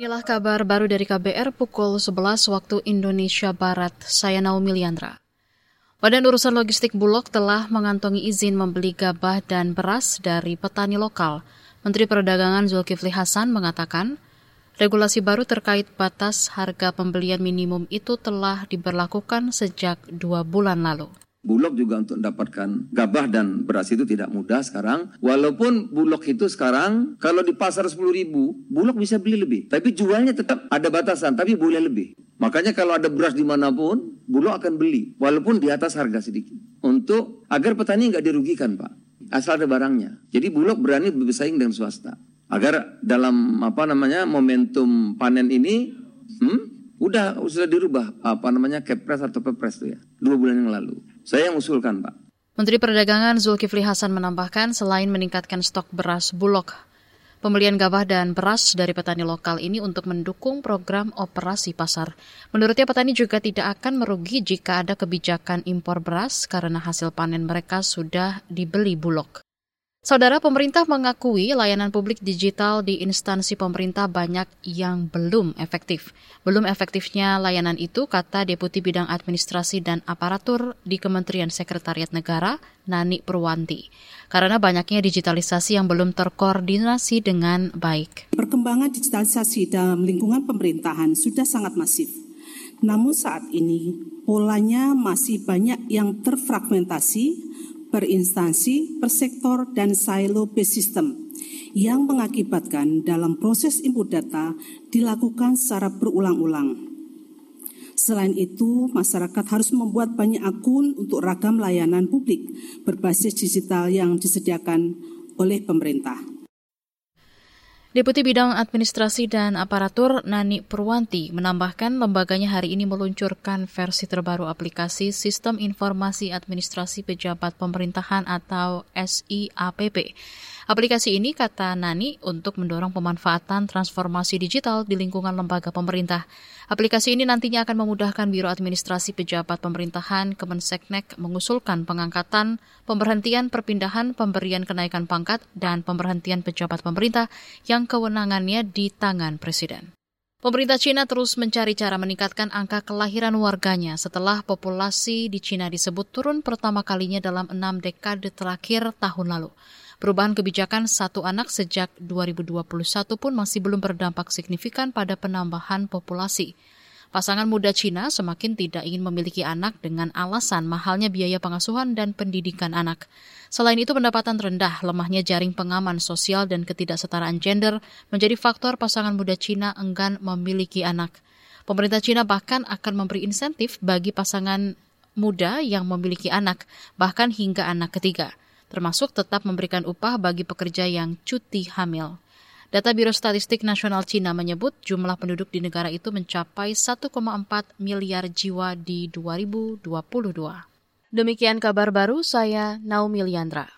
Inilah kabar baru dari KBR pukul 11 waktu Indonesia Barat. Saya Naomi Liandra. Badan Urusan Logistik Bulog telah mengantongi izin membeli gabah dan beras dari petani lokal. Menteri Perdagangan Zulkifli Hasan mengatakan, regulasi baru terkait batas harga pembelian minimum itu telah diberlakukan sejak dua bulan lalu. Bulog juga untuk mendapatkan gabah dan beras itu tidak mudah sekarang. Walaupun Bulog itu sekarang kalau di pasar 10 ribu, Bulog bisa beli lebih. Tapi jualnya tetap ada batasan, tapi boleh lebih. Makanya kalau ada beras di mana pun, Bulog akan beli. Walaupun di atas harga sedikit. Untuk agar petani nggak dirugikan Pak. Asal ada barangnya. Jadi Bulog berani bersaing dengan swasta. Agar dalam apa namanya momentum panen ini, hmm, udah sudah dirubah apa namanya kepres atau pepres tuh ya dua bulan yang lalu saya yang usulkan, Pak. Menteri Perdagangan Zulkifli Hasan menambahkan selain meningkatkan stok beras Bulog, pembelian gabah dan beras dari petani lokal ini untuk mendukung program operasi pasar. Menurutnya petani juga tidak akan merugi jika ada kebijakan impor beras karena hasil panen mereka sudah dibeli Bulog. Saudara pemerintah mengakui layanan publik digital di instansi pemerintah banyak yang belum efektif. Belum efektifnya layanan itu, kata Deputi Bidang Administrasi dan Aparatur di Kementerian Sekretariat Negara, Nani Purwanti. Karena banyaknya digitalisasi yang belum terkoordinasi dengan baik. Perkembangan digitalisasi dalam lingkungan pemerintahan sudah sangat masif. Namun saat ini polanya masih banyak yang terfragmentasi per instansi, per sektor, dan silo-based system yang mengakibatkan dalam proses input data dilakukan secara berulang-ulang. Selain itu, masyarakat harus membuat banyak akun untuk ragam layanan publik berbasis digital yang disediakan oleh pemerintah. Deputi Bidang Administrasi dan Aparatur Nani Purwanti menambahkan lembaganya hari ini meluncurkan versi terbaru aplikasi Sistem Informasi Administrasi Pejabat Pemerintahan atau SIAPP. Aplikasi ini, kata Nani, untuk mendorong pemanfaatan transformasi digital di lingkungan lembaga pemerintah. Aplikasi ini nantinya akan memudahkan Biro Administrasi Pejabat Pemerintahan Kemenseknek mengusulkan pengangkatan, pemberhentian perpindahan, pemberian kenaikan pangkat, dan pemberhentian pejabat pemerintah yang kewenangannya di tangan Presiden. Pemerintah Cina terus mencari cara meningkatkan angka kelahiran warganya setelah populasi di Cina disebut turun pertama kalinya dalam enam dekade terakhir tahun lalu. Perubahan kebijakan satu anak sejak 2021 pun masih belum berdampak signifikan pada penambahan populasi. Pasangan muda Cina semakin tidak ingin memiliki anak dengan alasan mahalnya biaya pengasuhan dan pendidikan anak. Selain itu, pendapatan rendah, lemahnya jaring pengaman sosial dan ketidaksetaraan gender menjadi faktor pasangan muda Cina enggan memiliki anak. Pemerintah Cina bahkan akan memberi insentif bagi pasangan muda yang memiliki anak, bahkan hingga anak ketiga termasuk tetap memberikan upah bagi pekerja yang cuti hamil. Data Biro Statistik Nasional Cina menyebut jumlah penduduk di negara itu mencapai 1,4 miliar jiwa di 2022. Demikian kabar baru saya Naomi Liandra.